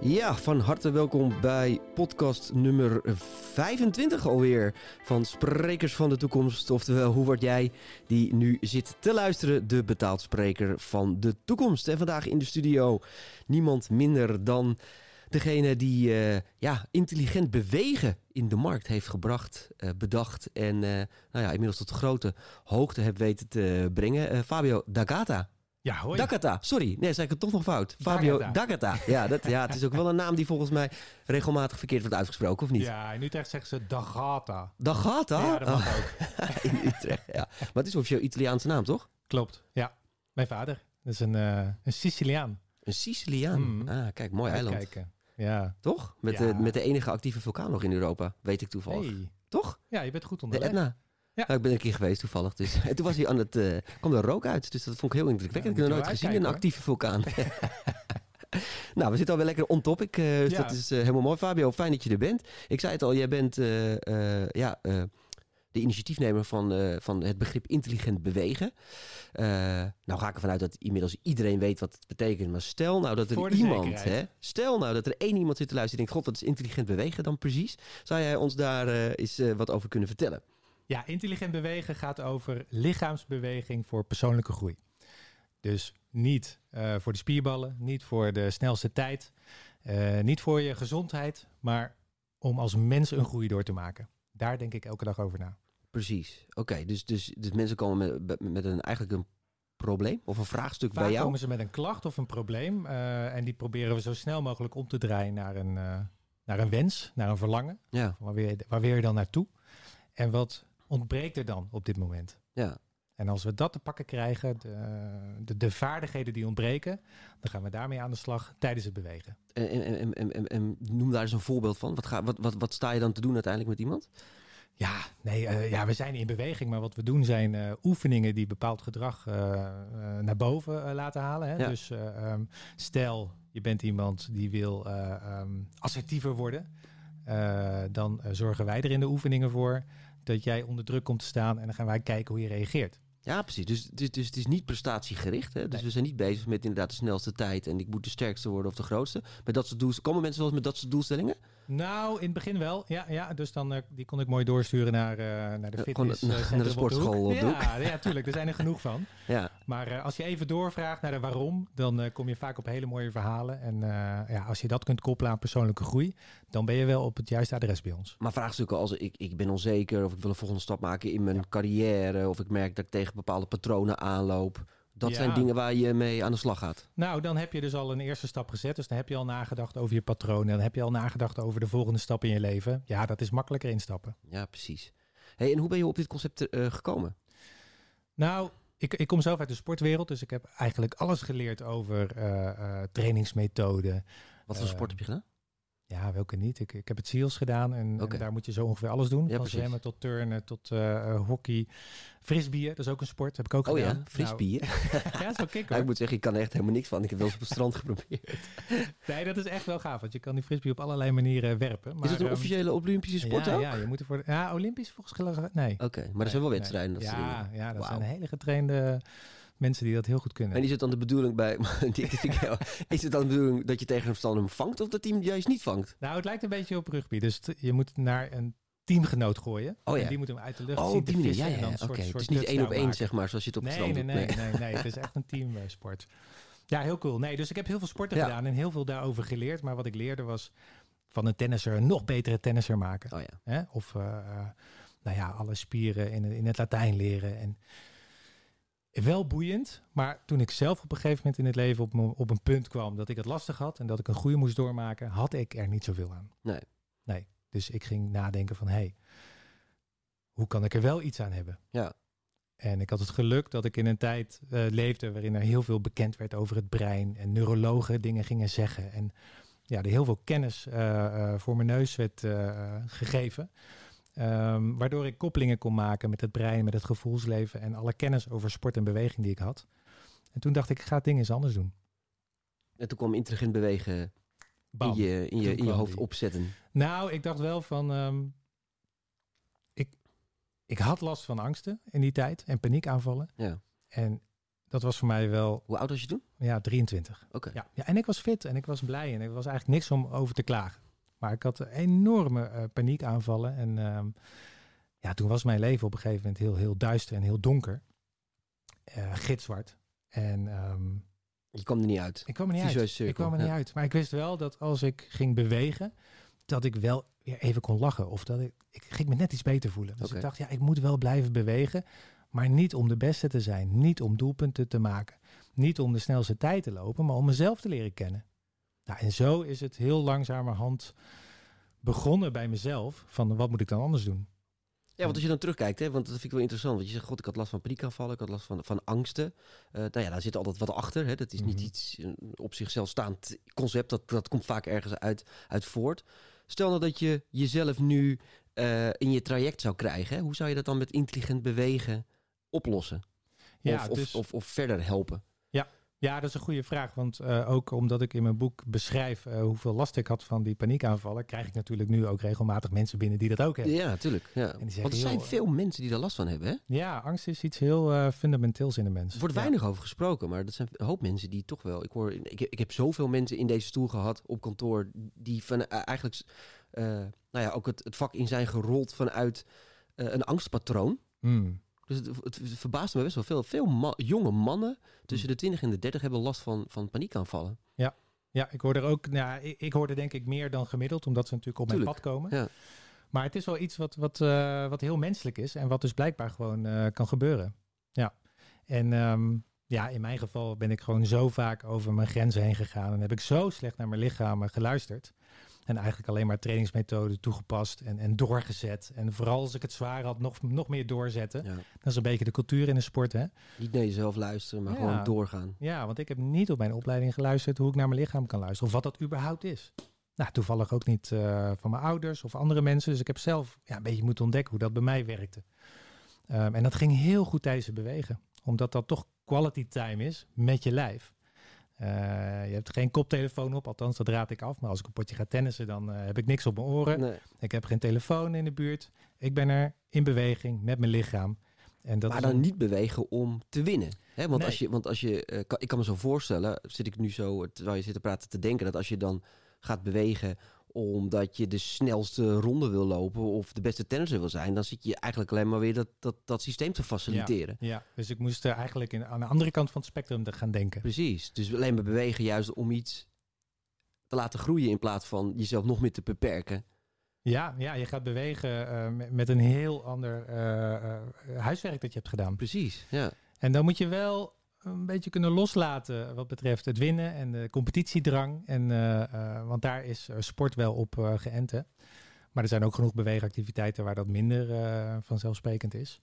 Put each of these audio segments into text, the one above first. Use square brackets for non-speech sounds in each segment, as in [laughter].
Ja, van harte welkom bij podcast nummer 25 alweer van Sprekers van de Toekomst. Oftewel, hoe word jij die nu zit te luisteren, de betaald spreker van de toekomst. En vandaag in de studio niemand minder dan degene die uh, ja, intelligent bewegen in de markt heeft gebracht, uh, bedacht en uh, nou ja, inmiddels tot grote hoogte heeft weten te brengen. Fabio D'Agata. Ja, hoi. Dakata, sorry. Nee, zei ik het toch nog fout. Fabio Dakata. Ja, dat, ja, het is ook wel een naam die volgens mij regelmatig verkeerd wordt uitgesproken, of niet? Ja, in Utrecht zeggen ze Dagata. Dagata? Ja, dat mag oh. ook. [laughs] in Utrecht, ja. Maar het is officieel Italiaanse naam, toch? Klopt, ja. Mijn vader. Dat is een, uh, een Siciliaan. Een Siciliaan? Mm. Ah, kijk, mooi eiland. Kijken. Ja. Toch? Met, Ja. De, met de enige actieve vulkaan nog in Europa, weet ik toevallig. Hey. Toch? Ja, je bent goed De onderweg. Etna. Ja. Nou, ik ben er een keer geweest toevallig. Dus. [laughs] En toen was hij aan het, eh kwam er rook uit. Dus dat vond ik heel indrukwekkend. Ja, ik heb nog nooit gezien, een actieve vulkaan. [laughs] nou, we zitten alweer lekker on topic. eh, dus Ja. dat is eh, helemaal mooi. Fabio, fijn dat je er bent. Ik zei het al, jij bent ja, de initiatiefnemer van, van het begrip intelligent bewegen. Nou ga ik ervan uit dat inmiddels iedereen weet wat het betekent. Maar stel nou dat er iemand, hè, stel nou dat er één iemand zit te luisteren en denkt, god, wat is intelligent bewegen dan precies? Zou jij ons daar eens wat over kunnen vertellen? Ja, intelligent bewegen gaat over lichaamsbeweging voor persoonlijke groei. Dus niet eh, voor de spierballen, niet voor de snelste tijd, eh, niet voor je gezondheid, maar om als mens een groei door te maken. Daar denk ik elke dag over na. Precies. Oké, dus, dus, dus mensen komen met, met een, eigenlijk een probleem of een vraagstuk Vaak bij jou. komen ze met een klacht of een probleem eh, en die proberen we zo snel mogelijk om te draaien naar een, naar een wens, naar een verlangen. Ja, Waar wil, je, waar wil je dan naartoe? En wat ontbreekt er dan op dit moment? ja. En als we dat te pakken krijgen, de, de, de vaardigheden die ontbreken, dan gaan we daarmee aan de slag tijdens het bewegen. En, en, en, en, noem daar eens een voorbeeld van. Wat, ga, wat, wat, wat sta je dan te doen uiteindelijk met iemand? Ja, nee, eh, ja, we zijn in beweging, maar wat we doen zijn eh, oefeningen die bepaald gedrag eh, naar boven laten halen. Hè? Ja. Dus eh, ehm, stel, je bent iemand die wil eh, ehm, assertiever worden, dan zorgen wij er in de oefeningen voor dat jij onder druk komt te staan en dan gaan wij kijken hoe je reageert. Ja, precies. Dus, dus, dus het is niet prestatiegericht. Hè? Dus Nee. we zijn niet bezig met inderdaad de snelste tijd en ik moet de sterkste worden of de grootste. Met dat soort doelstellingen. Komen mensen wel eens met dat soort doelstellingen? Nou, in het begin wel. Ja, ja dus dan eh, die kon ik mooi doorsturen naar, eh, naar de Ja, fitness. [laughs] eh, naar de sportschool op de hoek. Ja, ja, tuurlijk. Er zijn er genoeg van. [laughs] Ja, Maar eh, als je even doorvraagt naar de waarom, dan eh, kom je vaak op hele mooie verhalen. En eh, ja, als je dat kunt koppelen aan persoonlijke groei, dan ben je wel op het juiste adres bij ons. maar vraagstukken als ik, ik ben onzeker of ik wil een volgende stap maken in mijn carrière. Of ik merk dat ik tegen bepaalde patronen aanloop. Dat Ja. zijn dingen waar je mee aan de slag gaat. Nou, dan heb je dus al een eerste stap gezet. Dus dan heb je al nagedacht over je patronen. Dan heb je al nagedacht over de volgende stap in je leven. Ja, dat is makkelijker instappen. Ja, precies. Hey, en hoe ben je op dit concept eh, gekomen? Nou, ik, ik kom zelf uit de sportwereld. Dus ik heb eigenlijk alles geleerd over eh, eh, trainingsmethoden. Wat voor sport heb je gedaan? Ja, welke niet? Ik, ik heb het SEALS gedaan en, daar moet je zo ongeveer alles doen. Ja, Van precies. zwemmen tot turnen tot eh, eh, hockey. Frisbeeën, dat is ook een sport. Heb ik ook Oh gedaan. [laughs] ja, frisbee. hè? Nou, ja, dat is wel kick Ja, hoor. ik moet zeggen, ik kan er echt helemaal niks van. Ik heb wel eens op het strand geprobeerd. [laughs] Nee, dat is echt wel gaaf. Want je kan die frisbee op allerlei manieren werpen. Maar, is het een ehm, officiële Olympische sport ja, ook? ja, je moet ervoor... Ja, Olympisch volgens mij... Nee. Oké, maar er zijn wel wedstrijden. nee. Dat soort ja, ja, dat zijn hele getrainde mensen die dat heel goed kunnen. En is het dan de bedoeling bij... [laughs] is het dan de bedoeling dat je tegen een verstander hem vangt of dat hij hem juist niet vangt? Nou, het lijkt een beetje op rugby. Dus t- je moet naar een teamgenoot gooien. Oh ja. En die moet hem uit de lucht Oh, zien die te manier. vissen Ja, ja, Oké. Het is niet één op één, zeg maar, zoals je het op het Nee, strand nee, doet. nee, nee, nee. Het is echt een teamsport. Ja, heel cool. Nee, dus ik heb heel veel sporten Ja. gedaan en heel veel daarover geleerd. Maar wat ik leerde was van een tennisser een nog betere tennisser maken. Oh ja. Hè? Of eh, eh, nou ja, alle spieren in, in het Latijn leren. En wel boeiend, maar toen ik zelf op een gegeven moment in het leven op, me- op een punt kwam dat ik het lastig had en dat ik een goede moest doormaken, had ik er niet zoveel aan. Nee. Nee. Dus ik ging nadenken van, hé, hey, hoe kan ik er wel iets aan hebben? Ja. En ik had het geluk dat ik in een tijd eh, leefde waarin er heel veel bekend werd over het brein en neurologen dingen gingen zeggen. En ja, er heel veel kennis eh, eh, voor mijn neus werd gegeven. Ehm, waardoor ik koppelingen kon maken met het brein, met het gevoelsleven en alle kennis over sport en beweging die ik had. En toen dacht ik, ik ga het ding eens anders doen. En toen kwam intelligent bewegen in Bam. je, in je, in je hoofd die. opzetten. Nou, ik dacht wel van. ehm, ik, ik had last van angsten in die tijd en paniekaanvallen. Ja. En dat was voor mij wel, Hoe oud was je toen? ja, 23. Oké. Ja, ja, en ik was fit en ik was blij en er was eigenlijk niks om over te klagen. Maar ik had enorme eh, paniekaanvallen en ehm, ja, toen was mijn leven op een gegeven moment heel, heel duister en heel donker. Eh gitzwart. En ehm, Je kwam er niet uit. ik kwam er niet uit. cirkel, Ik kwam er niet uit. Maar ik wist wel dat als ik ging bewegen, dat ik wel weer even kon lachen. Of dat ik, ik ging me net iets beter voelen. Dus ik dacht, ja, ik moet wel blijven bewegen. Maar niet om de beste te zijn. Niet om doelpunten te maken. Niet om de snelste tijd te lopen, maar om mezelf te leren kennen. Nou, en zo is het heel langzamerhand begonnen bij mezelf. Van wat moet ik dan anders doen? Ja, want als je dan terugkijkt, hè, want dat vind ik wel interessant. Want je zegt, god, ik had last van paniekaanvallen, ik had last van, van angsten. Eh, nou ja, daar zit altijd wat achter. Hè. Dat is niet Mhm. iets op zichzelf staand concept. Dat, dat komt vaak ergens uit, uit voort. Stel nou dat je jezelf nu eh, in je traject zou krijgen. Hè. Hoe zou je dat dan met intelligent bewegen oplossen? Ja, of, of, dus, of, of verder helpen? Ja, dat is een goede vraag. Want eh, ook omdat ik in mijn boek beschrijf eh, hoeveel last ik had van die paniekaanvallen, krijg ik natuurlijk nu ook regelmatig mensen binnen die dat ook hebben. Ja, natuurlijk. Ja. zeggen, Want er zijn joh, veel mensen die daar last van hebben. Hè? Ja, angst is iets heel eh, fundamenteels in de mens. Er wordt Ja. weinig over gesproken, maar dat zijn een hoop mensen die toch wel. Ik, hoor, ik, ik heb zoveel mensen in deze stoel gehad op kantoor. die van eh, eigenlijk. eh, nou ja, ook het, het vak in zijn gerold vanuit eh, een angstpatroon. Mm. Dus het, het verbaast me best wel veel. Veel ma- jonge mannen tussen de 20 en de 30 hebben last van, van paniekaanvallen. Ja, ik hoor er ook. Nou, ik, ik hoor er denk ik meer dan gemiddeld, omdat ze natuurlijk op mijn pad komen. ja. Maar het is wel iets wat, wat, eh, wat heel menselijk is en wat dus blijkbaar gewoon eh, kan gebeuren. Ja. En ehm, ja, in mijn geval ben ik gewoon zo vaak over mijn grenzen heen gegaan en heb ik zo slecht naar mijn lichaam geluisterd. En eigenlijk alleen maar trainingsmethoden toegepast en, en doorgezet. En vooral als ik het zwaar had, nog, nog meer doorzetten. Ja. Dat is een beetje de cultuur in de sport, hè? Niet naar jezelf luisteren, maar Ja. gewoon doorgaan. Ja, want ik heb niet op mijn opleiding geluisterd hoe ik naar mijn lichaam kan luisteren. Of wat dat überhaupt is. Nou, toevallig ook niet eh, van mijn ouders of andere mensen. Dus ik heb zelf ja, een beetje moeten ontdekken hoe dat bij mij werkte. Ehm, en dat ging heel goed tijdens het bewegen. Omdat dat toch quality time is met je lijf. Eh, je hebt geen koptelefoon op, althans dat raad ik af. Maar als ik een potje ga tennissen, dan eh, heb ik niks op mijn oren. Nee. Ik heb geen telefoon in de buurt. Ik ben er in beweging met mijn lichaam. En dat maar dan een- niet bewegen om te winnen. Hè? Want, Nee. als je, want als je, eh, kan, ik kan me zo voorstellen, zit ik nu zo, terwijl je zit te praten, te denken dat als je dan gaat bewegen omdat je de snelste ronde wil lopen of de beste tennisser wil zijn, dan zit je eigenlijk alleen maar weer dat, dat, dat systeem te faciliteren. Ja, dus ik moest er eigenlijk in, aan de andere kant van het spectrum te gaan denken. Precies. Dus alleen maar bewegen juist om iets te laten groeien in plaats van jezelf nog meer te beperken. Ja, ja je gaat bewegen eh, met, een heel ander eh, eh, huiswerk dat je hebt gedaan. Precies, ja. En dan moet je wel een beetje kunnen loslaten wat betreft het winnen en de competitiedrang. En, eh, eh, want daar is eh, sport wel op geënt. hè. Maar er zijn ook genoeg beweegactiviteiten waar dat minder vanzelfsprekend is.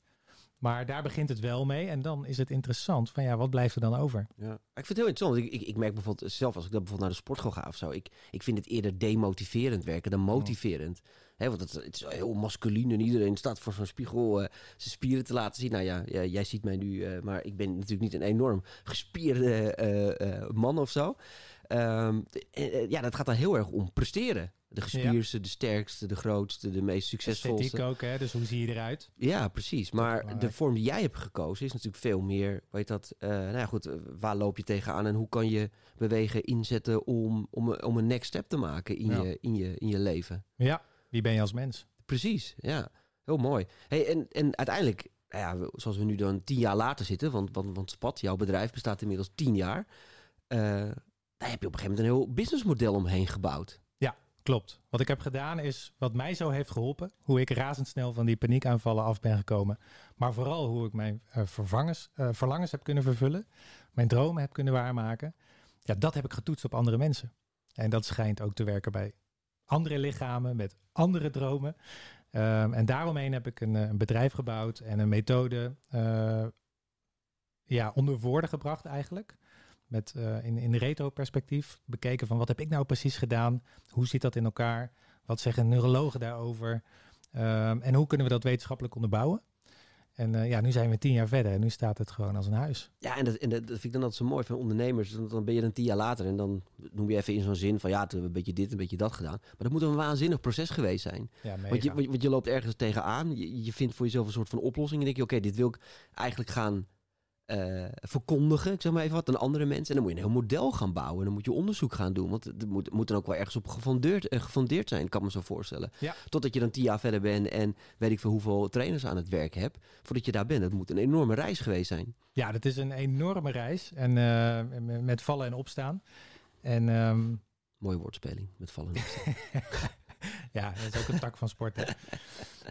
Maar daar begint het wel mee. En dan is het interessant van ja, wat blijft er dan over? Ja. Ik vind het heel interessant. Ik, ik, ik merk bijvoorbeeld zelf als ik dan bijvoorbeeld naar de sportschool ga of zo. Ik, ik vind het eerder demotiverend werken dan motiverend. Hè, want het, het is heel masculien en iedereen staat voor zo'n spiegel eh, zijn spieren te laten zien. Nou ja, jij ziet mij nu, eh, maar ik ben natuurlijk niet een enorm gespierde eh, man of zo. Ehm, eh, eh, ja, dat gaat dan heel erg om presteren. De gespierste, de sterkste, de grootste, de meest succesvolste. Esthetiek ook, hè? dus hoe zie je eruit? Ja, precies. Maar de vorm die jij hebt gekozen is natuurlijk veel meer, weet dat, nou ja goed, waar loop je tegenaan en hoe kan je bewegen inzetten om, om, een- om een next step te maken in, Ja. je, in, je, in je leven. Ja, wie ben je als mens? Precies, ja. Heel mooi. Hey, en, en uiteindelijk, nou ja, zoals we nu dan tien jaar later zitten, want, want, want Spat, jouw bedrijf, bestaat inmiddels tien jaar. eh, daar heb je op een gegeven moment een heel businessmodel omheen gebouwd. Klopt. Wat ik heb gedaan is wat mij zo heeft geholpen. Hoe ik razendsnel van die paniekaanvallen af ben gekomen. Maar vooral hoe ik mijn eh, vervangers, eh, verlangens heb kunnen vervullen. Mijn dromen heb kunnen waarmaken. Ja, dat heb ik getoetst op andere mensen. En dat schijnt ook te werken bij andere lichamen met andere dromen. Ehm, en daaromheen heb ik een, eh, een bedrijf gebouwd en een methode eh, ja, onder woorden gebracht eigenlijk. Met eh, in, in retro-perspectief bekeken van wat heb ik nou precies gedaan? Hoe zit dat in elkaar? Wat zeggen neurologen daarover? Ehm, en hoe kunnen we dat wetenschappelijk onderbouwen? En eh, ja, nu zijn we tien jaar verder en nu staat het gewoon als een huis. Ja, en dat, en dat dat vind ik dan altijd zo mooi van ondernemers. Dan, dan ben je dan tien jaar later en dan noem je even in zo'n zin van ja, toen hebben we een beetje dit, een beetje dat gedaan. Maar dat moet een waanzinnig proces geweest zijn. Ja, Want je, want je loopt ergens tegenaan, je, je vindt voor jezelf een soort van oplossing en denk je, oké, dit wil ik eigenlijk gaan eh, verkondigen, ik zeg maar even wat, dan andere mensen. En dan moet je een heel model gaan bouwen. En dan moet je onderzoek gaan doen. Want het moet, moet dan ook wel ergens op gefundeerd, uh, gefundeerd zijn, kan me zo voorstellen. Ja. Totdat je dan tien jaar verder bent en weet ik veel hoeveel trainers aan het werk hebt. Voordat je daar bent. Het moet een enorme reis geweest zijn. Ja, dat is een enorme reis. En uh, met vallen en opstaan. En, um... Mooie woordspeling, met vallen en opstaan. [laughs] [laughs] ja, dat is ook een tak van sporten.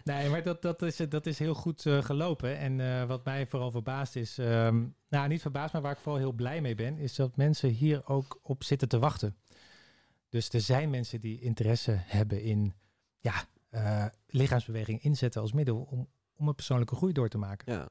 Nee, maar dat, dat, is, dat is heel goed uh, gelopen. En uh, wat mij vooral verbaasd is, um, nou niet verbaasd, maar waar ik vooral heel blij mee ben, is dat mensen hier ook op zitten te wachten. Dus er zijn mensen die interesse hebben in ja, uh, lichaamsbeweging inzetten als middel om, om een persoonlijke groei door te maken. Ja.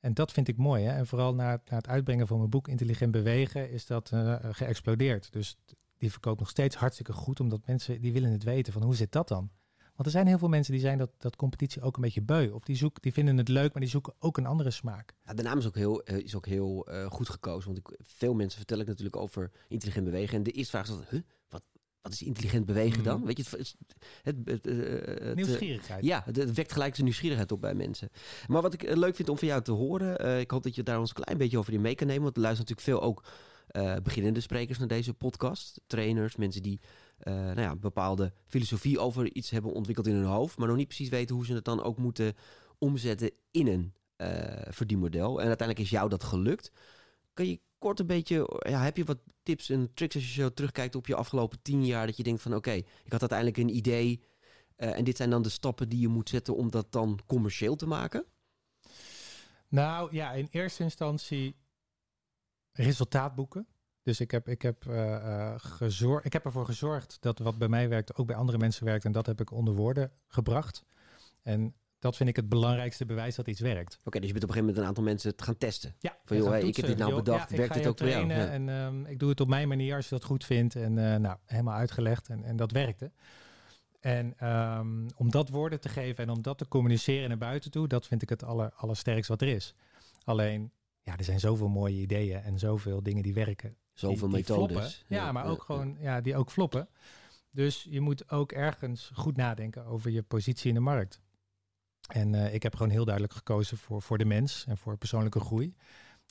En dat vind ik mooi. Hè? En vooral na, na het uitbrengen van mijn boek Intelligent Bewegen is dat geëxplodeerd. Dus die verkoopt nog steeds hartstikke goed, omdat mensen die willen het weten van hoe zit dat dan? Want er zijn heel veel mensen die zijn dat, dat competitie ook een beetje beu. Of die, zoeken, die vinden het leuk, maar die zoeken ook een andere smaak. Ja, de naam is ook heel, is ook heel uh, goed gekozen. Want ik, veel mensen vertel ik natuurlijk over intelligent bewegen. En de eerste vraag is huh? wat, wat is intelligent bewegen dan? Mm. Weet je, het, het, het, het nieuwsgierigheid. Ja, het, wekt gelijk zijn nieuwsgierigheid op bij mensen. Maar wat ik leuk vind om van jou te horen, uh, ik hoop dat je daar ons een klein beetje over in mee kan nemen. Want er luisteren natuurlijk veel ook uh, beginnende sprekers naar deze podcast. Trainers, mensen die uh, nou ja, bepaalde filosofie over iets hebben ontwikkeld in hun hoofd, maar nog niet precies weten hoe ze het dan ook moeten omzetten in een uh, verdienmodel. En uiteindelijk is jou dat gelukt. Kan je kort een beetje, ja, heb je wat tips en tricks als je zo terugkijkt op je afgelopen tien jaar, dat je denkt van oké, ik had uiteindelijk een idee en dit zijn dan de stappen die je moet zetten om dat dan commercieel te maken? Nou ja, in eerste instantie resultaat boeken. Dus ik heb, ik, heb, uh, gezor ik heb ervoor gezorgd dat wat bij mij werkt ook bij andere mensen werkt. En dat heb ik onder woorden gebracht. En dat vind ik het belangrijkste bewijs dat iets werkt. Oké, okay, dus je bent op een gegeven moment een aantal mensen het gaan testen. Ja, van joh, hey, ik heb dit nou bedacht, ja, werkt dit ook voor jou? Ja. En um, ik doe het op mijn manier als je dat goed vindt. En uh, nou, helemaal uitgelegd en, en dat werkte. En um, om dat woorden te geven en om dat te communiceren naar buiten toe, dat vind ik het aller, allersterkst wat er is. Alleen, ja, er zijn zoveel mooie ideeën en zoveel dingen die werken. Zoveel die, die methodes. Ja, ja, maar ook gewoon, ja, die ook floppen. Dus je moet ook ergens goed nadenken over je positie in de markt. En uh, ik heb gewoon heel duidelijk gekozen voor, voor de mens en voor persoonlijke groei.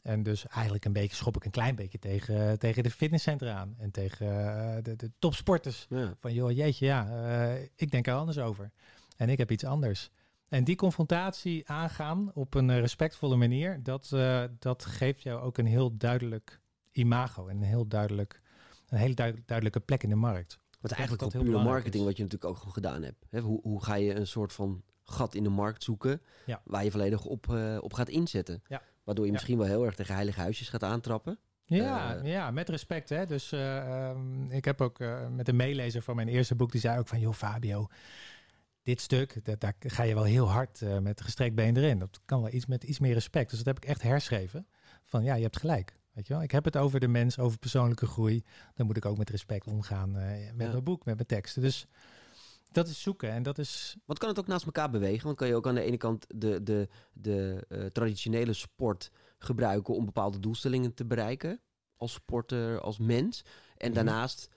En dus eigenlijk een beetje schop ik een klein beetje tegen, tegen de fitnesscentra aan. En tegen uh, de, de topsporters. Ja. Van joh, jeetje, ja, uh, ik denk er anders over. En ik heb iets anders. En die confrontatie aangaan op een respectvolle manier, dat, uh, dat geeft jou ook een heel duidelijk imago en een heel duidelijk, een hele duidelijk, duidelijke plek in de markt. Wat eigenlijk ook pure marketing, is. wat je natuurlijk ook gewoon gedaan hebt. He, hoe, hoe ga je een soort van gat in de markt zoeken, ja. waar je volledig op, uh, op gaat inzetten. Ja. Waardoor je misschien wel heel erg tegen heilige huisjes gaat aantrappen. Ja, uh, ja, met respect. Hè. Dus uh, um, ik heb ook met een meelezer van mijn eerste boek, die zei ook van, joh Fabio, dit stuk, dat, daar ga je wel heel hard uh, met gestrekt been erin. Dat kan wel iets met iets meer respect. Dus dat heb ik echt herschreven. Van ja, je hebt gelijk. Weet je wel? Ik heb het over de mens, over persoonlijke groei. Dan moet ik ook met respect omgaan uh, met Ja. mijn boek, met mijn teksten. Dus dat is zoeken en dat is... Want kan het ook naast elkaar bewegen? Want kan je ook aan de ene kant de, de, de uh, traditionele sport gebruiken om bepaalde doelstellingen te bereiken. Als sporter, als mens. En Mhm. daarnaast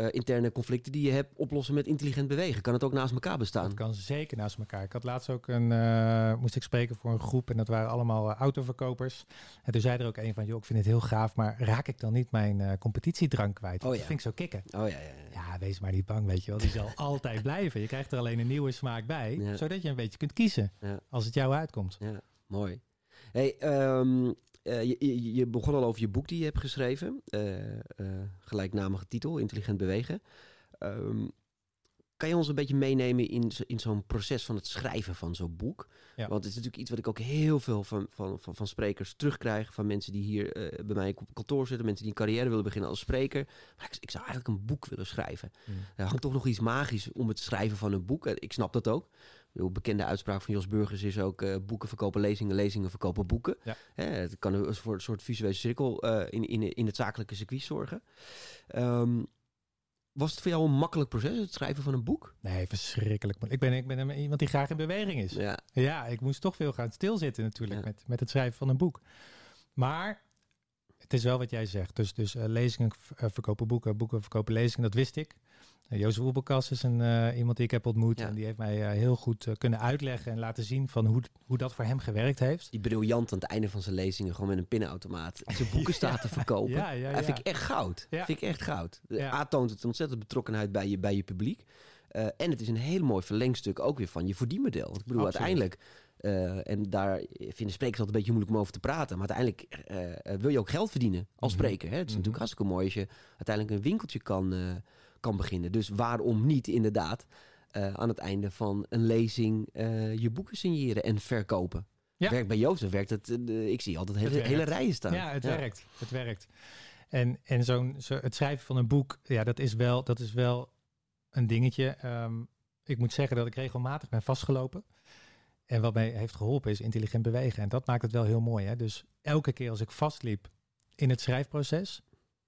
uh, interne conflicten die je hebt oplossen met intelligent bewegen. Kan het ook naast elkaar bestaan? Dat kan zeker naast elkaar. Ik had laatst ook een, uh, moest ik spreken voor een groep en dat waren allemaal uh, autoverkopers. En toen zei er ook een van, joh, ik vind het heel gaaf, maar raak ik dan niet mijn competitiedrank kwijt? Oh, dat ja. vind ik zo kicken. Oh ja, ja, ja. Ja, wees maar niet bang, weet je wel. Die zal [laughs] altijd blijven. Je krijgt er alleen een nieuwe smaak bij, Ja. zodat je een beetje kunt kiezen als het jou uitkomt. Ja, mooi. Hey, ehm, eh, je, je, begon al over je boek die je hebt geschreven. Eh, eh, gelijknamige titel, Intelligent Bewegen. Ehm, kan je ons een beetje meenemen in, zo- in zo'n proces van het schrijven van zo'n boek? Ja. Want het is natuurlijk iets wat ik ook heel veel van, van, van, van sprekers terugkrijg. Van mensen die hier bij mij op kantoor zitten. Mensen die een carrière willen beginnen als spreker. Maar ik, ik zou eigenlijk een boek willen schrijven. Er hangt toch nog iets magisch om het schrijven van een boek. Ik snap dat ook. De bekende uitspraak van Jos Burgers is ook... eh, boeken verkopen lezingen, lezingen verkopen boeken. Ja. Hè, het kan voor een soort visuele cirkel eh, in, in, in het zakelijke circuit zorgen. Ehm, was het voor jou een makkelijk proces, het schrijven van een boek? Nee, verschrikkelijk. Ik ben, ik ben een- iemand die graag in beweging is. Ja, Ja, ik moest toch veel gaan stilzitten natuurlijk Ja. met, met het schrijven van een boek. Maar het is wel wat jij zegt. Dus, dus eh, lezingen verkopen boeken, boeken verkopen lezingen, dat wist ik. Jozef Oebelkas is een, uh, iemand die ik heb ontmoet. Ja. En die heeft mij uh, heel goed uh, kunnen uitleggen en laten zien van hoe, hoe dat voor hem gewerkt heeft. Die briljant aan het einde van zijn lezingen gewoon met een pinautomaat zijn boeken [laughs] staat ja. te verkopen. Ja, ja, ja. Dat vind ik echt goud. Ja. vind ik echt goud. A toont het ontzettend betrokkenheid bij je, bij je publiek. en het is een heel mooi verlengstuk ook weer van je verdienmodel. Want ik bedoel, Absoluut. uiteindelijk... en daar vinden sprekers altijd een beetje moeilijk om over te praten. Maar uiteindelijk wil je ook geld verdienen als Mhm. spreker. Hè? Het is natuurlijk hartstikke mooi als je uiteindelijk een winkeltje kan kan beginnen. Dus waarom niet inderdaad uh, aan het einde van een lezing uh, je boeken signeren en verkopen? Ja. Werkt bij Jozef werkt het. Uh, ik zie altijd hele, hele rijen staan. Ja, het werkt. Het werkt. En, en zo'n, zo, het schrijven van een boek, ja, dat is wel, dat is wel een dingetje. Um, ik moet zeggen dat ik regelmatig ben vastgelopen. En wat mij heeft geholpen is intelligent bewegen. En dat maakt het wel heel mooi. Hè? Dus elke keer als ik vastliep in het schrijfproces,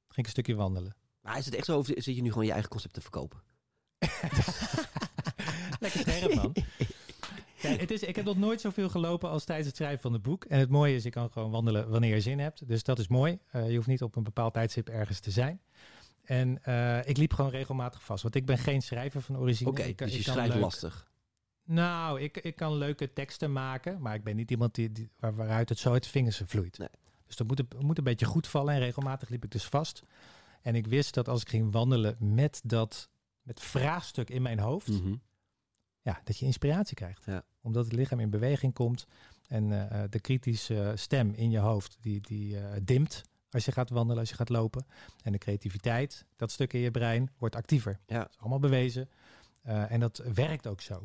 ging ik een stukje wandelen. Maar is het echt zo of zit je nu gewoon je eigen concept te verkopen? [laughs] Lekker scherp, man. Ja, het is, ik heb nog nooit zoveel gelopen als tijdens het schrijven van het boek. En het mooie is, ik kan gewoon wandelen wanneer je zin hebt. Dus dat is mooi. Uh, je hoeft niet op een bepaald tijdstip ergens te zijn. En uh, ik liep gewoon regelmatig vast. Want ik ben geen schrijver van origine. Oké, okay, dus je schrijft leuk, lastig. Nou, ik, ik kan leuke teksten maken. Maar ik ben niet iemand die, die, waar, waaruit het zo uit de vingers vloeit. Nee. Dus dat moet, moet een beetje goed vallen. En regelmatig liep ik dus vast. En ik wist dat als ik ging wandelen met dat met vraagstuk in mijn hoofd, mm -hmm. ja, dat je inspiratie krijgt. Ja. Omdat het lichaam in beweging komt en uh, de kritische stem in je hoofd die, die uh, dimt als je gaat wandelen, als je gaat lopen. En de creativiteit, dat stuk in je brein, wordt actiever. Ja. Dat is allemaal bewezen. Uh, en dat werkt ook zo.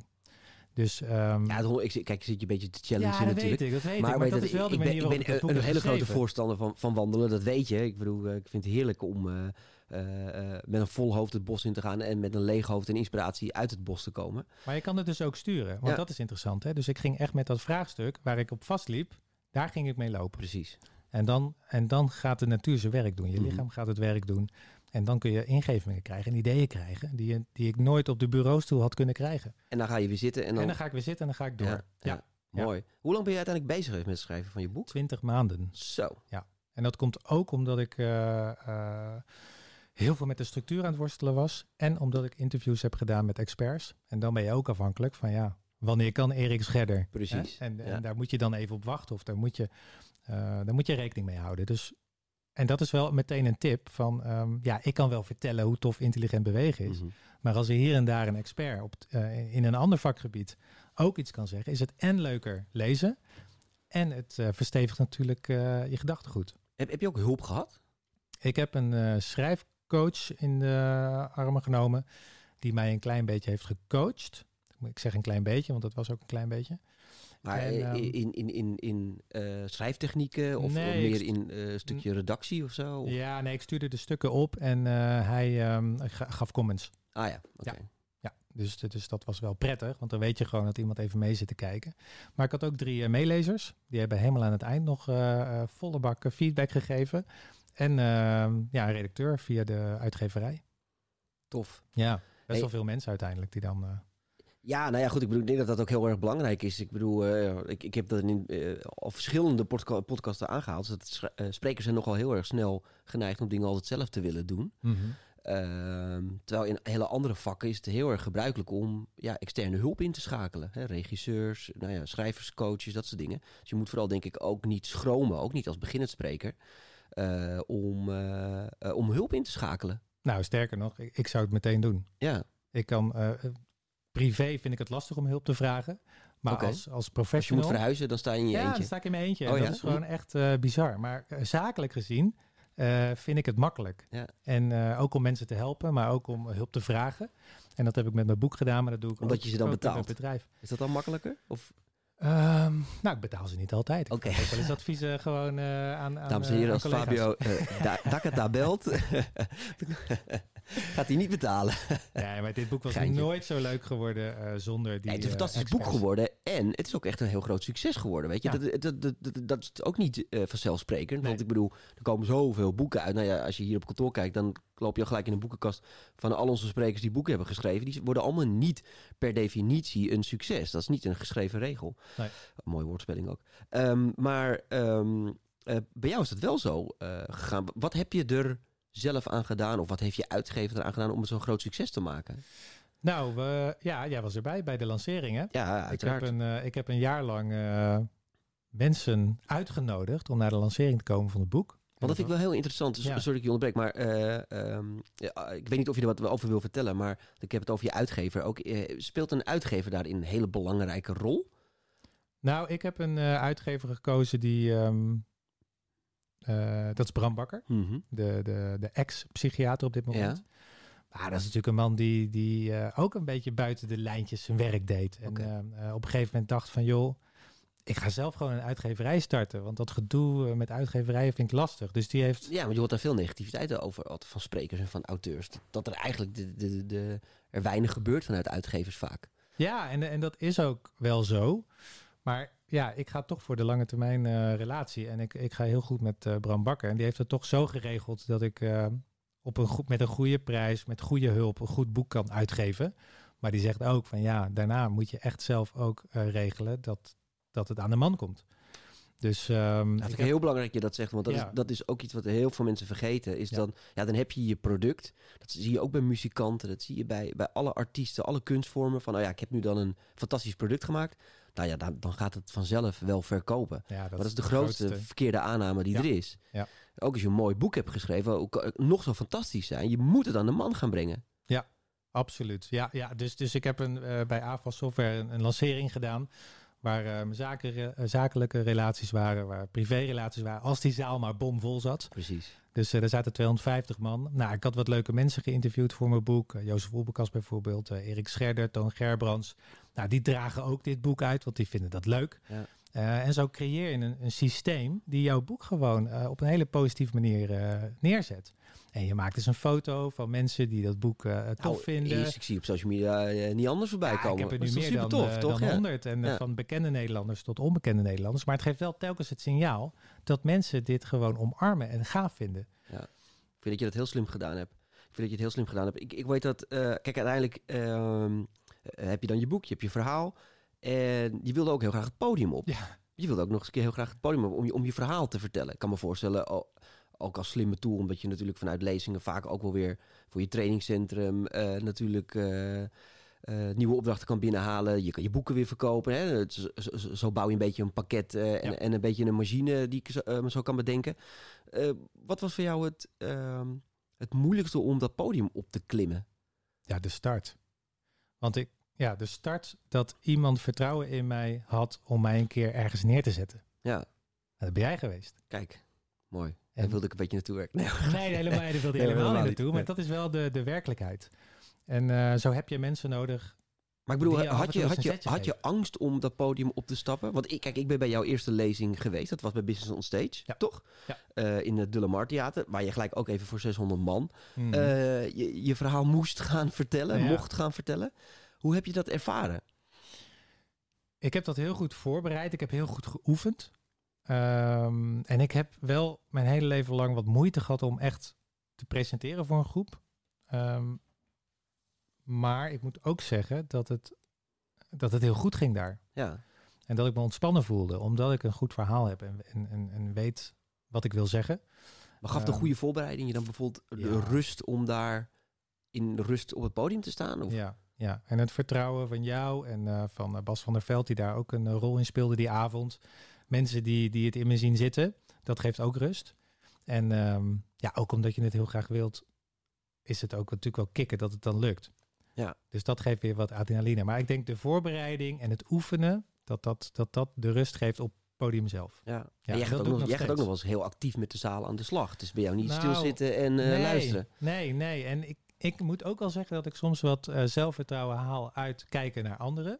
Dus, um, ja, dat, ik, kijk, je zit je een beetje te challenge ja, dat natuurlijk. Weet ik, dat weet maar, ik, maar dat dat, is wel de ik manier ben, waarop ik ben ik het een, hele grote voorstander van, van wandelen, dat weet je. Ik bedoel, ik vind het heerlijk om uh, uh, met een vol hoofd het bos in te gaan en met een leeg hoofd en inspiratie uit het bos te komen. Maar je kan het dus ook sturen, want Ja. dat is interessant. Hè? Dus ik ging echt met dat vraagstuk waar ik op vastliep, daar ging ik mee lopen. Precies. En dan, en dan gaat de natuur zijn werk doen. Je Mhm. lichaam gaat het werk doen. En dan kun je ingevingen krijgen en ideeën krijgen die, je, die ik nooit op de bureaustoel had kunnen krijgen. En dan ga je weer zitten en dan... En dan ga ik weer zitten en dan ga ik door. Ja, ja. Mooi. Hoe lang ben je uiteindelijk bezig geweest met het schrijven van je boek? 20 maanden. Zo. En dat komt ook omdat ik uh, uh, heel veel met de structuur aan het worstelen was. En omdat ik interviews heb gedaan met experts. En dan ben je ook afhankelijk van ja, wanneer kan Erik Scherder? Precies. Hè? En, Ja. en daar moet je dan even op wachten of daar moet je, uh, daar moet je rekening mee houden. Dus, en dat is wel meteen een tip van um, ja, ik kan wel vertellen hoe tof intelligent bewegen is. Mhm. Maar als er hier en daar een expert op, uh, in een ander vakgebied ook iets kan zeggen, is het en leuker lezen. En het uh, verstevigt natuurlijk uh, je gedachtegoed. Heb, heb je ook hulp gehad? Ik heb een schrijfcoach in de armen genomen, die mij een klein beetje heeft gecoacht. Ik zeg een klein beetje, want dat was ook een klein beetje. Maar En, eh, ehm, in, in, in, in eh, schrijftechnieken of Nee, meer in eh, een stukje redactie of zo? Of- Ja, nee, ik stuurde de stukken op en eh, hij ehm, ga- gaf comments. Ah ja, oké. Ja, dus, dus dat was wel prettig, want dan weet je gewoon dat iemand even mee zit te kijken. Maar ik had ook drie meelezers. Die hebben helemaal aan het eind nog volle bak feedback gegeven. En ehm, ja, een redacteur via de uitgeverij. Tof. Ja, best Hey. wel veel mensen uiteindelijk die dan... Ja, nou ja, goed. Ik, bedoel, ik denk dat dat ook heel erg belangrijk is. Ik bedoel, eh, ik, ik heb dat in eh, al verschillende podca- podcasten aangehaald. Dat schra- eh, sprekers zijn nogal heel erg snel geneigd om dingen altijd zelf te willen doen. Ehm, terwijl in hele andere vakken is het heel erg gebruikelijk om ja, externe hulp in te schakelen. Hè? Regisseurs, nou ja, schrijvers, coaches, dat soort dingen. Dus je moet vooral denk ik ook niet schromen, ook niet als beginnend spreker, om, om hulp in te schakelen. Nou, sterker nog, ik, ik zou het meteen doen. Ja, Ik kan... privé vind ik het lastig om hulp te vragen. Maar als, als als je professional... moet verhuizen, dan sta je in je ja, eentje. dan sta ik in mijn eentje. Oh, dat ja? is gewoon echt eh, bizar. Maar eh, zakelijk gezien eh, vind ik het makkelijk. Ja. En ook om mensen te helpen, maar ook om hulp te vragen. En dat heb ik met mijn boek gedaan, maar dat doe ik Omdat ook, je ze dan met betaalt. bedrijf. Is dat dan makkelijker? Of, Ehm, nou, ik betaal ze niet altijd. Oké. Ook wel eens adviezen gewoon aan, aan dames en heren, als collega's. Fabio uh, da Dakata belt, [laughs] [laughs] [laughs] gaat hij niet betalen. [laughs] Ja, maar dit boek was Geintje. nooit zo leuk geworden eh, zonder die Ja, het is een eh, fantastisch boek geworden en het is ook echt een heel groot succes geworden. Weet je? Ja. Dat, dat, dat, dat, is ook niet eh, vanzelfsprekend. Want ik bedoel, er komen zoveel boeken uit. Nou ja, als je hier op kantoor kijkt, dan loop je al gelijk in een boekenkast van al onze sprekers die boeken hebben geschreven. Die worden allemaal niet per definitie een succes. Dat is niet een geschreven regel. Nee. Mooie woordspelling ook. Ehm, maar ehm, eh, bij jou is dat wel zo gegaan. Wat heb je er zelf aan gedaan? Of wat heeft je uitgever eraan gedaan om het zo'n groot succes te maken? Nou, we, ja, jij was erbij bij de lancering, hè? Ja, Ik heb een, eh, ik heb een jaar lang eh, mensen uitgenodigd om naar de lancering te komen van het boek. Want dat vind ik wel heel interessant. Dus, Ja. Sorry dat ik je onderbreek, maar eh, ehm, ja, ik weet niet of je er wat over wil vertellen, maar ik heb het over je uitgever. Ook, speelt een uitgever daarin een hele belangrijke rol? Nou, ik heb een uitgever gekozen die... ehm, eh, dat is Bram Bakker, Mhm. de, de, de ex-psychiater op dit moment. Maar dat is natuurlijk een man die, die eh, ook een beetje buiten de lijntjes zijn werk deed. En Oké. eh, eh, op een gegeven moment dacht van... joh, ik ga zelf gewoon een uitgeverij starten. Want dat gedoe eh, met uitgeverijen vind ik lastig. Dus die heeft... Ja, want je hoort daar veel negativiteit over van sprekers en van auteurs. Dat, dat er eigenlijk de, de, de, er weinig gebeurt vanuit uitgevers vaak. Ja, en, en dat is ook wel zo. Maar ja, ik ga toch voor de lange termijn eh, relatie. En ik, ik ga heel goed met eh, Bram Bakker. En die heeft het toch zo geregeld dat ik eh, op een goed, met een goede prijs, met goede hulp, een goed boek kan uitgeven. Maar die zegt ook van ja, daarna moet je echt zelf ook regelen dat, dat het aan de man komt. Dus ehm, Dat ik vind ik heb- heel belangrijk dat je dat zegt, want dat, Ja. is, dat is ook iets wat heel veel mensen vergeten. Is Ja. dan, ja, dan heb je je product. Dat zie je ook bij muzikanten, dat zie je bij, bij alle artiesten, alle kunstvormen. Van, oh ja, ik heb nu dan een fantastisch product gemaakt. Nou ja, dan, dan gaat het vanzelf wel verkopen. ja, maar dat is de grootste, verkeerde aanname die Ja. er is. Ja. Ook als je een mooi boek hebt geschreven, ook, eh, nog zo fantastisch zijn. Je moet het aan de man gaan brengen. Absoluut. Ja, ja dus, dus ik heb een, eh, bij AFAS Software een, een lancering gedaan. Waar eh, mijn zaken, zakelijke relaties waren, waar privérelaties waren. Als die zaal maar bomvol zat. Precies. Dus er zaten 250 man. Nou, ik had wat leuke mensen geïnterviewd voor mijn boek. Jozef Oelbekas bijvoorbeeld, Erik Scherder, Toon Gerbrands. Nou, die dragen ook dit boek uit, want die vinden dat leuk. Ja. Eh, en zo creëer je een, een systeem die jouw boek gewoon eh, op een hele positieve manier eh, neerzet. En je maakt dus een foto van mensen die dat boek tof Nou, vinden. eerst, ik zie op social media niet anders voorbij Ja, komen. ik heb er nu meer dan, tof, toch? dan Ja. 100. En Ja. van bekende Nederlanders tot onbekende Nederlanders. Maar het geeft wel telkens het signaal dat mensen dit gewoon omarmen en gaaf vinden. Ik vind dat je dat heel slim gedaan hebt. Ik vind dat je het heel slim gedaan hebt. Ik, ik weet dat, kijk, uiteindelijk ehm, eh, heb je dan je boek, je hebt je verhaal. En je wilde ook heel graag het podium op. Ja. Je wilde ook nog eens een keer heel graag het podium op om je, om je verhaal te vertellen. Ik kan me voorstellen, ook als slimme tool, omdat je natuurlijk vanuit lezingen vaak ook wel weer voor je trainingscentrum eh, natuurlijk eh, eh, nieuwe opdrachten kan binnenhalen. Je kan je boeken weer verkopen. Hè? Zo, zo- zo bouw je een beetje een pakket eh, en, Ja. en een beetje een machine die ik zo, eh, zo kan bedenken. Eh, wat was voor jou het, ehm, het moeilijkste om dat podium op te klimmen? Ja, de start. Want ik, ja, de start dat iemand vertrouwen in mij had om mij een keer ergens neer te zetten. Ja, Nou, dat ben jij geweest. kijk, mooi. En- Daar wilde ik een beetje naartoe werken. Nee, Nee, helemaal, [laughs] daar wilde je Nee, helemaal niet naartoe. Maar dat is wel de, de werkelijkheid. En eh, zo heb je mensen nodig. Maar ik bedoel, je had je, had, je, angst om dat podium op te stappen? Want ik, kijk, ik ben bij jouw eerste lezing geweest. Dat was bij Business on Stage, Ja. toch? Ja. Eh, in het De La Mar Theater, waar je gelijk ook even voor 600 man Mhm. eh, je, je verhaal moest gaan vertellen, Ja. mocht gaan vertellen. Hoe heb je dat ervaren? Ik heb dat heel goed voorbereid. Ik heb heel goed geoefend. Ehm, en ik heb wel mijn hele leven lang wat moeite gehad om echt te presenteren voor een groep. Ehm, maar ik moet ook zeggen dat het, dat het heel goed ging daar. Ja, En dat ik me ontspannen voelde, omdat ik een goed verhaal heb en, en, en, weet wat ik wil zeggen. maar gaf de Ehm, goede voorbereiding je dan bijvoorbeeld de ja. rust om daar in rust op het podium te staan? Of? Ja, ja, en het vertrouwen van jou en eh, van eh, Bas van der Veld, die daar ook een eh, rol in speelde die avond. Mensen die, die het in me zien zitten, dat geeft ook rust. En ehm, ja, ook omdat je het heel graag wilt, is het ook natuurlijk wel kicken dat het dan lukt. Ja. Dus dat geeft weer wat adrenaline. Maar ik denk de voorbereiding en het oefenen, dat dat, dat, dat de rust geeft op het podium zelf. Ja. Ja, en jij gaat, ook nog, jij gaat ook nog wel eens heel actief met de zaal aan de slag. Is bij jou niet Nou, stilzitten en nee, luisteren. Nee, nee. En ik, ik moet ook wel zeggen dat ik soms wat eh, zelfvertrouwen haal uit kijken naar anderen.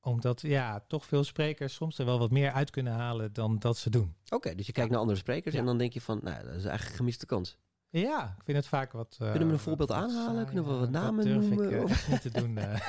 Omdat ja, toch veel sprekers soms er wel wat meer uit kunnen halen dan dat ze doen. Oké, dus je kijkt naar andere sprekers Ja. en dan denk je van, nou, dat is eigenlijk een gemiste kans. Ja, ik vind het vaak wat. eh, Kunnen we een voorbeeld wat aanhalen? Kunnen we wat Ja, namen durf noemen? Ik, eh, Of- echt [laughs] niet te doen. eh.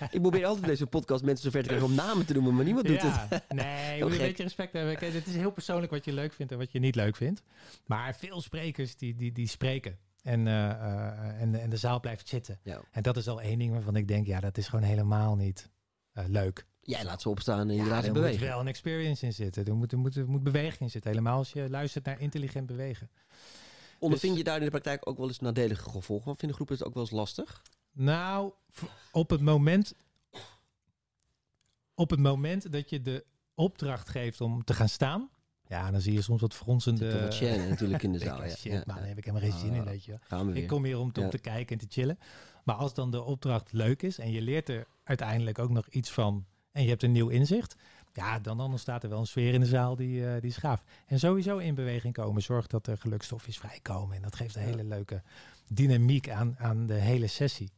[laughs] Ik probeer altijd deze podcast mensen zover te krijgen om namen te noemen, maar niemand doet ja, het. nee, [laughs] moet je een beetje respect hebben. Kijk, Het is heel persoonlijk wat je leuk vindt en wat je niet leuk vindt. Maar veel sprekers die, die, die spreken. En, eh, eh, en, en de zaal blijft zitten. Ja. En dat is al één ding waarvan ik denk, ja, dat is gewoon helemaal niet eh, leuk. Jij laat ze opstaan en je Ja, laat ze er moet bewegen. wel een experience in zitten. Er moet, er moet, er moet beweging in zitten. Helemaal als je luistert naar intelligent bewegen. ondervind Dus- je daar in de praktijk ook wel eens nadelige gevolgen? Want vinden groepen het ook wel eens lastig? Nou, op het moment. Op het moment dat je de opdracht geeft om te gaan staan. Ja, dan zie je soms wat fronsende. wat Shannon natuurlijk in de [laughs] zaal. denk, Ja. shit, Ja, man, daar heb ik helemaal geen zin in, Ah, weet je. wel. Gaan we weer. Ik kom hier om, te- om te kijken en te chillen. Maar als dan de opdracht leuk is en je leert er uiteindelijk ook nog iets van en je hebt een nieuw inzicht, ja, dan, dan ontstaat er wel een sfeer in de zaal die, eh die is gaaf. En sowieso in beweging komen zorgt dat er gelukstofjes vrijkomen. En dat geeft een Ja. hele leuke dynamiek aan, aan de hele sessie.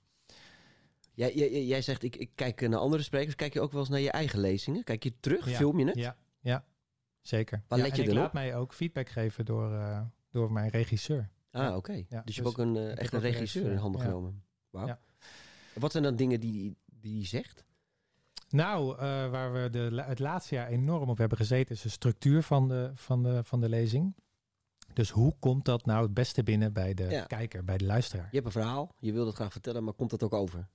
Jij, jij, jij zegt, ik, ik kijk naar andere sprekers. Kijk je ook wel eens naar je eigen lezingen? Kijk je terug? Ja. Film je het? Ja, ja zeker. Waar ja, let en ik laat op? mij ook feedback geven door, eh, door mijn regisseur. Ah, oké. Ja, dus je dus hebt ook een, eh, echt een regisseur in handen genomen. Wauw. Ja. Wat zijn dan dingen die die zegt? Nou, eh, waar we de, het laatste jaar enorm op hebben gezeten, is de structuur van de, van de, van de lezing. Dus hoe komt dat nou het beste binnen bij de Ja. kijker, bij de luisteraar? Je hebt een verhaal, je wil het graag vertellen, maar komt dat ook over?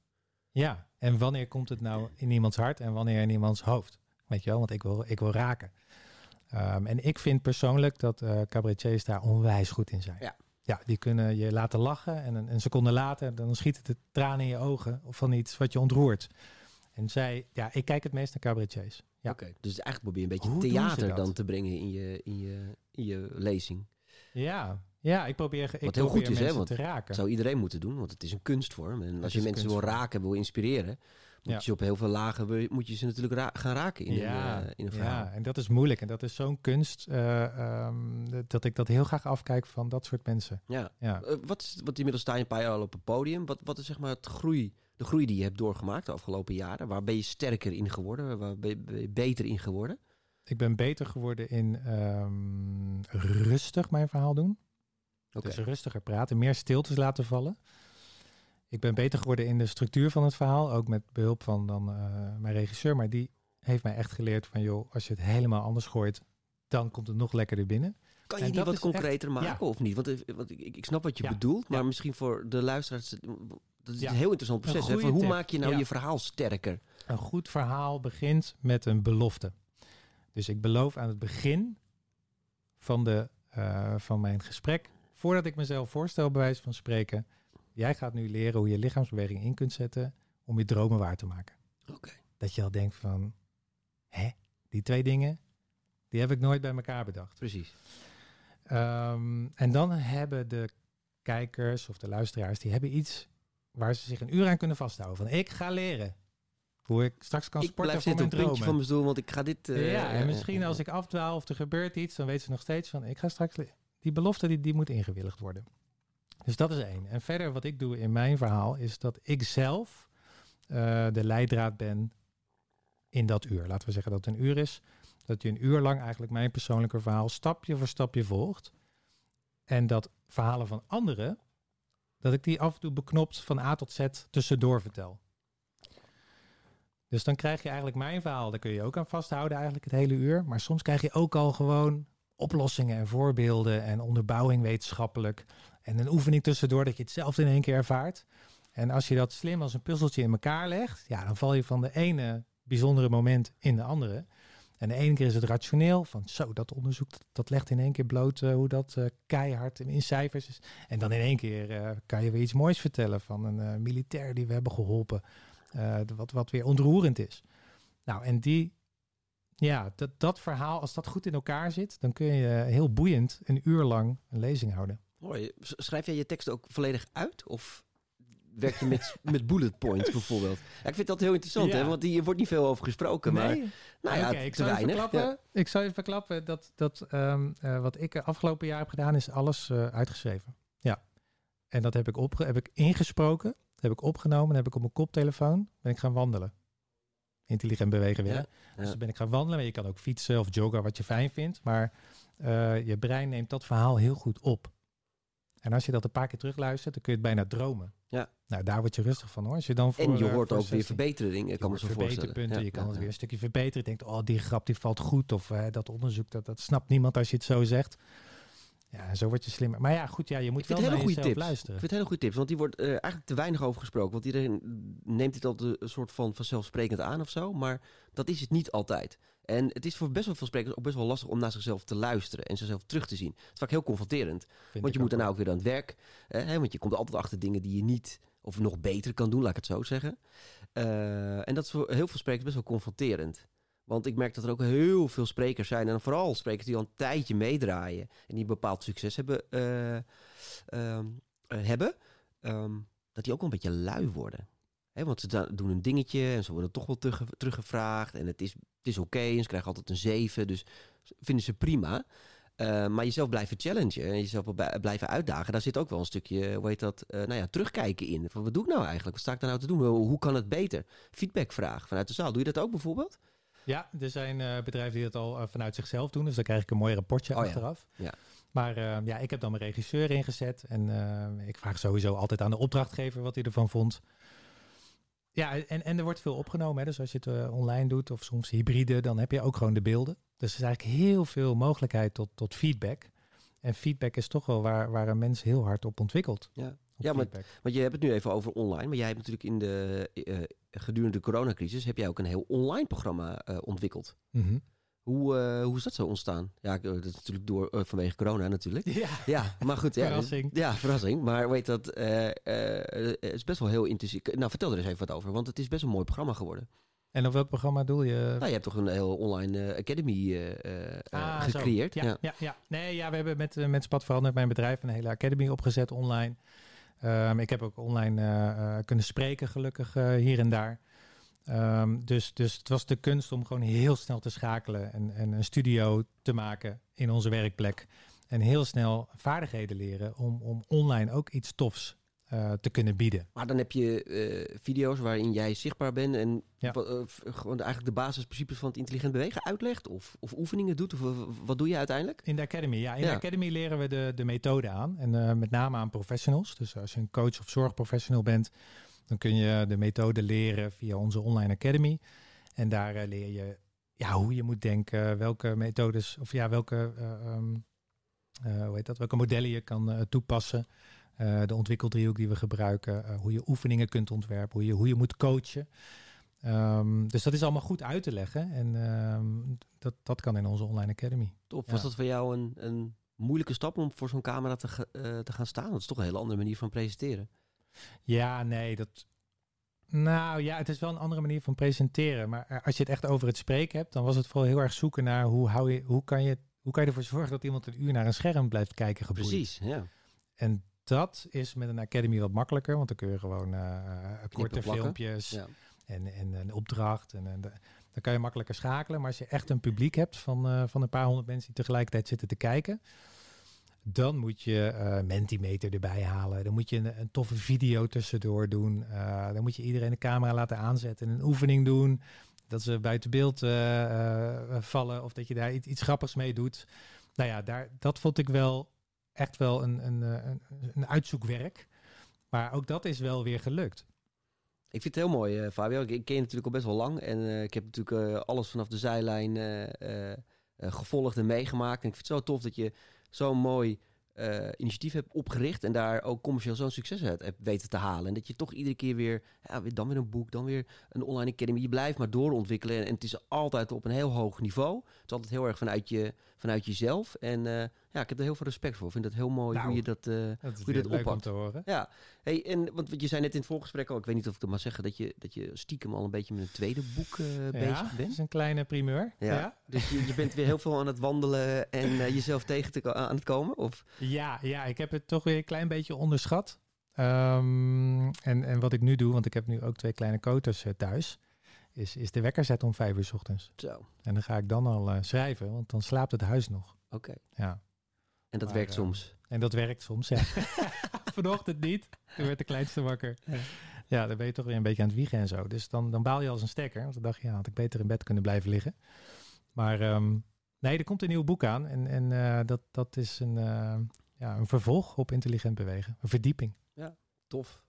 Ja, en wanneer komt het nou in iemands hart en wanneer in iemands hoofd? Weet je wel, want ik wil, ik wil raken. Ehm, en ik vind persoonlijk dat eh cabaretiers daar onwijs goed in zijn. Ja. Ja, die kunnen je laten lachen en een, een seconde later dan schiet het de tranen in je ogen of van iets wat je ontroert. En zij, ja, ik kijk het meest naar cabaretiers. Ja. Oké. Dus eigenlijk probeer je een beetje Hoe theater dan te brengen in je, in je, in je lezing. Ja, ja ik probeer, ik Wat heel probeer goed is, hè, mensen want te raken. Dat zou iedereen moeten doen, want het is een kunstvorm. En als je mensen wil raken, wil inspireren, moet Ja. je op heel veel lagen moet je ze natuurlijk ra- gaan raken in, ja, een, eh, in een verhaal. ja, en dat is moeilijk. En dat is zo'n kunst eh, ehm, dat ik dat heel graag afkijk van dat soort mensen. Ja. Ja. Eh, wat is, want inmiddels sta je een paar jaar al op het podium. Wat, wat is zeg maar het groei, de groei die je hebt doorgemaakt de afgelopen jaren? Waar ben je sterker in geworden? Waar ben je, ben je beter in geworden? Ik ben beter geworden in ehm, rustig mijn verhaal doen. Oké. Dus rustiger praten, meer stiltes laten vallen. Ik ben beter geworden in de structuur van het verhaal, ook met behulp van dan eh, mijn regisseur. Maar die heeft mij echt geleerd van, joh, als je het helemaal anders gooit, dan komt het nog lekkerder binnen. Kan je En die dat wat echt- concreter maken ja. of niet? Want, eh, want ik, ik snap wat je Ja. bedoelt, maar Ja. misschien voor de luisteraars... eh, Dat is een heel interessant proces. Hè? Hoe tip. maak je nou je verhaal sterker? Een goed verhaal begint met een belofte. Dus ik beloof aan het begin van, de, van mijn gesprek, voordat ik mezelf voorstel, bij wijze van spreken, jij gaat nu leren hoe je lichaamsbeweging in kunt zetten om je dromen waar te maken. Oké. Dat je al denkt van, hè, die twee dingen, die heb ik nooit bij elkaar bedacht. Precies. Ehm, en dan hebben de kijkers of de luisteraars, die hebben iets waar ze zich een uur aan kunnen vasthouden. Van ik ga leren hoe ik straks kan Ik sporten blijf voor mijn puntje dromen. van mijn stoel, want ik ga dit... eh, ja, en eh, misschien eh, als ik afdwaal of er gebeurt iets, dan weten ze nog steeds van ik ga straks... Die belofte die, die moet ingewilligd worden. Dus dat is één. En verder wat ik doe in mijn verhaal is dat ik zelf eh, de leidraad ben in dat uur. Laten we zeggen dat het een uur is. Dat je een uur lang eigenlijk mijn persoonlijke verhaal stapje voor stapje volgt. En dat verhalen van anderen, dat ik die af en toe beknopt van A tot Z tussendoor vertel. Dus dan krijg je eigenlijk mijn verhaal, daar kun je ook aan vasthouden eigenlijk het hele uur. Maar soms krijg je ook al gewoon oplossingen en voorbeelden en onderbouwing wetenschappelijk. En een oefening tussendoor dat je het zelf in één keer ervaart. En als je dat slim als een puzzeltje in elkaar legt, ja, dan val je van de ene bijzondere moment in de andere. En de ene keer is het rationeel, van zo, dat onderzoek dat, legt in één keer bloot eh, hoe dat eh, keihard in cijfers is. En dan in één keer eh, kan je weer iets moois vertellen van een militair die we hebben geholpen, eh, wat, wat weer ontroerend is. Nou, en die, ja, dat, dat verhaal, als dat goed in elkaar zit, dan kun je heel boeiend een uur lang een lezing houden. S- Schrijf jij je tekst ook volledig uit? Of werk je met, [laughs] met bullet points bijvoorbeeld? Ja, ik vind dat heel interessant, Ja. hè? Want hier wordt niet veel over gesproken. Maar, nou ja, ik te zou weinig. verklappen, Ja. ik zou even verklappen dat, dat ehm, eh, wat ik eh, afgelopen jaar heb gedaan, is alles eh, uitgeschreven. Ja. En dat heb ik, opge heb ik ingesproken, dat heb ik opgenomen, heb ik op mijn koptelefoon, ben ik gaan wandelen. Intelligent bewegen weer. Dus dan ben ik gaan wandelen. Maar je kan ook fietsen of joggen, wat je fijn vindt. Maar je brein neemt dat verhaal heel goed op. En als je dat een paar keer terugluistert, dan kun je het bijna dromen. Ja. Nou, daar word je rustig van hoor. Als je dan voor, En je eh, hoort ook weer verbeteringen, je kan me zo voorstellen. Ja, je kan ja, het weer een stukje verbeteren. Je denkt, oh, die grap die valt goed. Of eh, dat onderzoek, dat, dat snapt niemand als je het zo zegt. Ja, en zo word je slimmer. Maar ja, goed, ja, je moet Ik wel hele goede tips. luisteren. Ik vind het hele goede tips, want die wordt eh, eigenlijk te weinig over gesproken. Want iedereen neemt dit altijd een soort van vanzelfsprekend aan of zo. Maar dat is het niet altijd. En het is voor best wel veel sprekers ook best wel lastig om naar zichzelf te luisteren en zichzelf terug te zien. Het is vaak heel confronterend. Vind Want je moet daarna ook weer aan het werk. hè, want je komt altijd achter dingen die je niet of nog beter kan doen, laat ik het zo zeggen. Eh, en dat is voor heel veel sprekers best wel confronterend. Want ik merk dat er ook heel veel sprekers zijn. En vooral sprekers die al een tijdje meedraaien. En die een bepaald succes hebben. eh, ehm, eh, hebben ehm, dat die ook wel een beetje lui worden. Want ze doen een dingetje en ze worden toch wel terugge- teruggevraagd. En het is, het is oké en ze krijgen altijd een 7. Dus vinden ze prima. Eh, maar jezelf blijven challengen en jezelf blijven uitdagen. Daar zit ook wel een stukje, hoe heet dat, eh, nou ja, terugkijken in. Van, wat doe ik nou eigenlijk? Wat sta ik daar nou te doen? Hoe, hoe kan het beter? Feedbackvraag vanuit de zaal. Doe je dat ook bijvoorbeeld? Ja, er zijn eh, bedrijven die dat al eh, vanuit zichzelf doen. Dus dan krijg ik een mooi rapportje Oh achteraf. Ja. Maar eh, ja, ik heb dan mijn regisseur ingezet. En eh, ik vraag sowieso altijd aan de opdrachtgever wat hij ervan vond. Ja, en, en er wordt veel opgenomen. Hè? Dus als je het eh, online doet of soms hybride, dan heb je ook gewoon de beelden. Dus er is eigenlijk heel veel mogelijkheid tot, tot feedback. En feedback is toch wel waar, waar een mens heel hard op ontwikkelt. Ja. Ja, maar-. Want je hebt het nu even over online. Maar jij hebt natuurlijk in de, eh, gedurende de coronacrisis... heb jij ook een heel online programma eh, ontwikkeld. Mhm. Hoe, eh, hoe is dat zo ontstaan? Ja, dat is natuurlijk door, eh, vanwege corona natuurlijk. Ja, Ja, maar goed. Ja, Verrassing. Ja, verrassing. Maar weet dat, eh, eh, het is best wel heel intensief. Nou, vertel er eens even wat over, want het is best een mooi programma geworden. En op welk programma doe je? Nou, je hebt toch een heel online eh, academy eh, eh, Ah, gecreëerd? Ja, ja. Ja, Nee, ja, we hebben met, eh, met Spat veranderd mijn bedrijf een hele academy opgezet online. Ehm, ik heb ook online eh, eh, kunnen spreken, gelukkig eh, hier en daar. Ehm, dus, dus het was de kunst om gewoon heel snel te schakelen en, en een studio te maken in onze werkplek. En heel snel vaardigheden leren om, om online ook iets tofs eh, te kunnen bieden. Maar dan heb je eh, video's waarin jij zichtbaar bent en Ja. eh, gewoon eigenlijk de basisprincipes van het intelligent bewegen uitlegt? Of, of oefeningen doet? Of wat doe je uiteindelijk? In de Academy, ja. In Ja. de Academy leren we de, de methode aan. En met name aan professionals. Dus als je een coach of zorgprofessional bent, dan kun je de methode leren via onze online Academy. En daar leer je ja, hoe je moet denken, welke methodes, of ja, welke, eh, ehm, eh, hoe heet dat, welke modellen je kan toepassen. Eh, de ontwikkeldriehoek die we gebruiken, eh, hoe je oefeningen kunt ontwerpen, hoe je, hoe je moet coachen. Ehm, dus dat is allemaal goed uit te leggen. En ehm, dat, dat kan in onze online Academy. Ja. was dat voor jou een, een moeilijke stap om voor zo'n camera te, eh, te gaan staan? Dat is toch een hele andere manier van presenteren. Ja, nee, dat. Nou ja, het is wel een andere manier van presenteren. Maar als je het echt over het spreken hebt, dan was het vooral heel erg zoeken naar hoe, hou je, hoe, kan, je, hoe kan je ervoor zorgen dat iemand een uur naar een scherm blijft kijken geboeid. Precies, ja. En dat is met een academy wat makkelijker, want dan kun je gewoon eh, korte plakken. filmpjes ja. en, en een opdracht. En, en de- dan kan je makkelijker schakelen. Maar als je echt een publiek hebt van, eh, van een paar honderd mensen die tegelijkertijd zitten te kijken, dan moet je eh Mentimeter erbij halen. Dan moet je een, een toffe video tussendoor doen. Eh, dan moet je iedereen de camera laten aanzetten en een oefening doen. Dat ze buiten beeld eh, eh, vallen of dat je daar iets, iets grappigs mee doet. Nou ja, daar, dat vond ik wel echt wel een, een, eh, een, een uitzoekwerk. Maar ook dat is wel weer gelukt. Ik vind het heel mooi, eh, Fabio. Ik, ken je natuurlijk al best wel lang. En eh, ik heb natuurlijk alles vanaf de zijlijn gevolgd en meegemaakt. En ik vind het zo tof dat je zo'n mooi initiatief hebt opgericht. En daar ook commercieel zo'n succes uit hebt weten te halen. En dat je toch iedere keer weer, ja, dan weer een boek, dan weer een online academy. Je blijft maar doorontwikkelen. En, het is altijd op een heel hoog niveau. Het is altijd heel erg vanuit, je, vanuit jezelf. En ja, ik heb er heel veel respect voor. Ik vind het heel mooi Nou, hoe je dat... Dat is Hoe je dat oppakt. te horen. ja, hey, en want je zei net in het voorgesprek al, ik weet niet of ik dat mag zeggen, dat je, dat je stiekem al een beetje met een tweede boek eh, Ja, bezig dat bent. is een kleine primeur. Ja. ja. Dus je, je bent weer heel veel aan het wandelen en eh, jezelf tegen te, aan het komen? Of? Ja, ja, ik heb het toch weer een klein beetje onderschat. Ehm, en, en wat ik nu doe, want ik heb nu ook twee kleine koters thuis, is, is de wekker zetten om vijf uur 's ochtends. Zo, En dan ga ik dan al schrijven, want dan slaapt het huis nog. oké. Ja. En dat Maar, werkt soms. En dat werkt soms, ja. [laughs] Vanochtend niet. Toen werd de kleinste wakker. Ja, dan ben je toch weer een beetje aan het wiegen en zo. Dus dan, dan baal je als een stekker. Want dan dacht je, ja, had ik beter in bed kunnen blijven liggen. Maar ehm, nee, er komt een nieuw boek aan. En, en eh, dat, dat is een, eh, ja, een vervolg op intelligent bewegen. Een verdieping. Tof.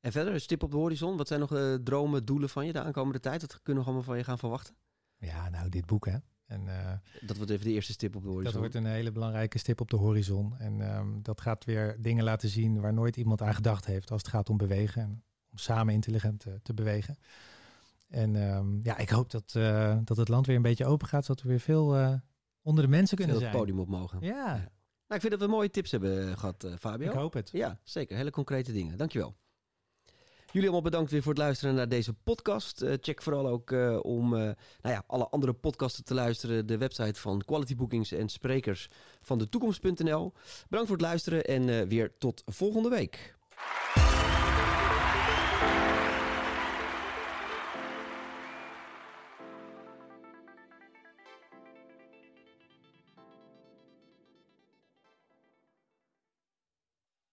En verder, een stip op de horizon. Wat zijn nog eh, dromen, doelen van je de aankomende tijd? Wat kunnen we allemaal van je gaan verwachten? Ja, nou, dit boek, hè. En, uh, dat wordt even de eerste stip op de horizon. Dat wordt een hele belangrijke stip op de horizon. En um, dat gaat weer dingen laten zien waar nooit iemand aan gedacht heeft als het gaat om bewegen. En om samen intelligent uh, te bewegen. En um, ja, ik hoop dat, uh, dat het land weer een beetje open gaat, zodat we weer veel onder de mensen kunnen veel zijn. het podium op mogen. Ja. ja. Nou, ik vind dat we mooie tips hebben gehad, Fabio. Ik hoop het. Ja, zeker. Hele concrete dingen. Dankjewel. Jullie allemaal bedankt weer voor het luisteren naar deze podcast. Uh, check vooral ook uh, om uh, nou ja, alle andere podcasten te luisteren. De website van Quality Bookings en sprekers van de toekomst.nl. Bedankt voor het luisteren en weer tot volgende week.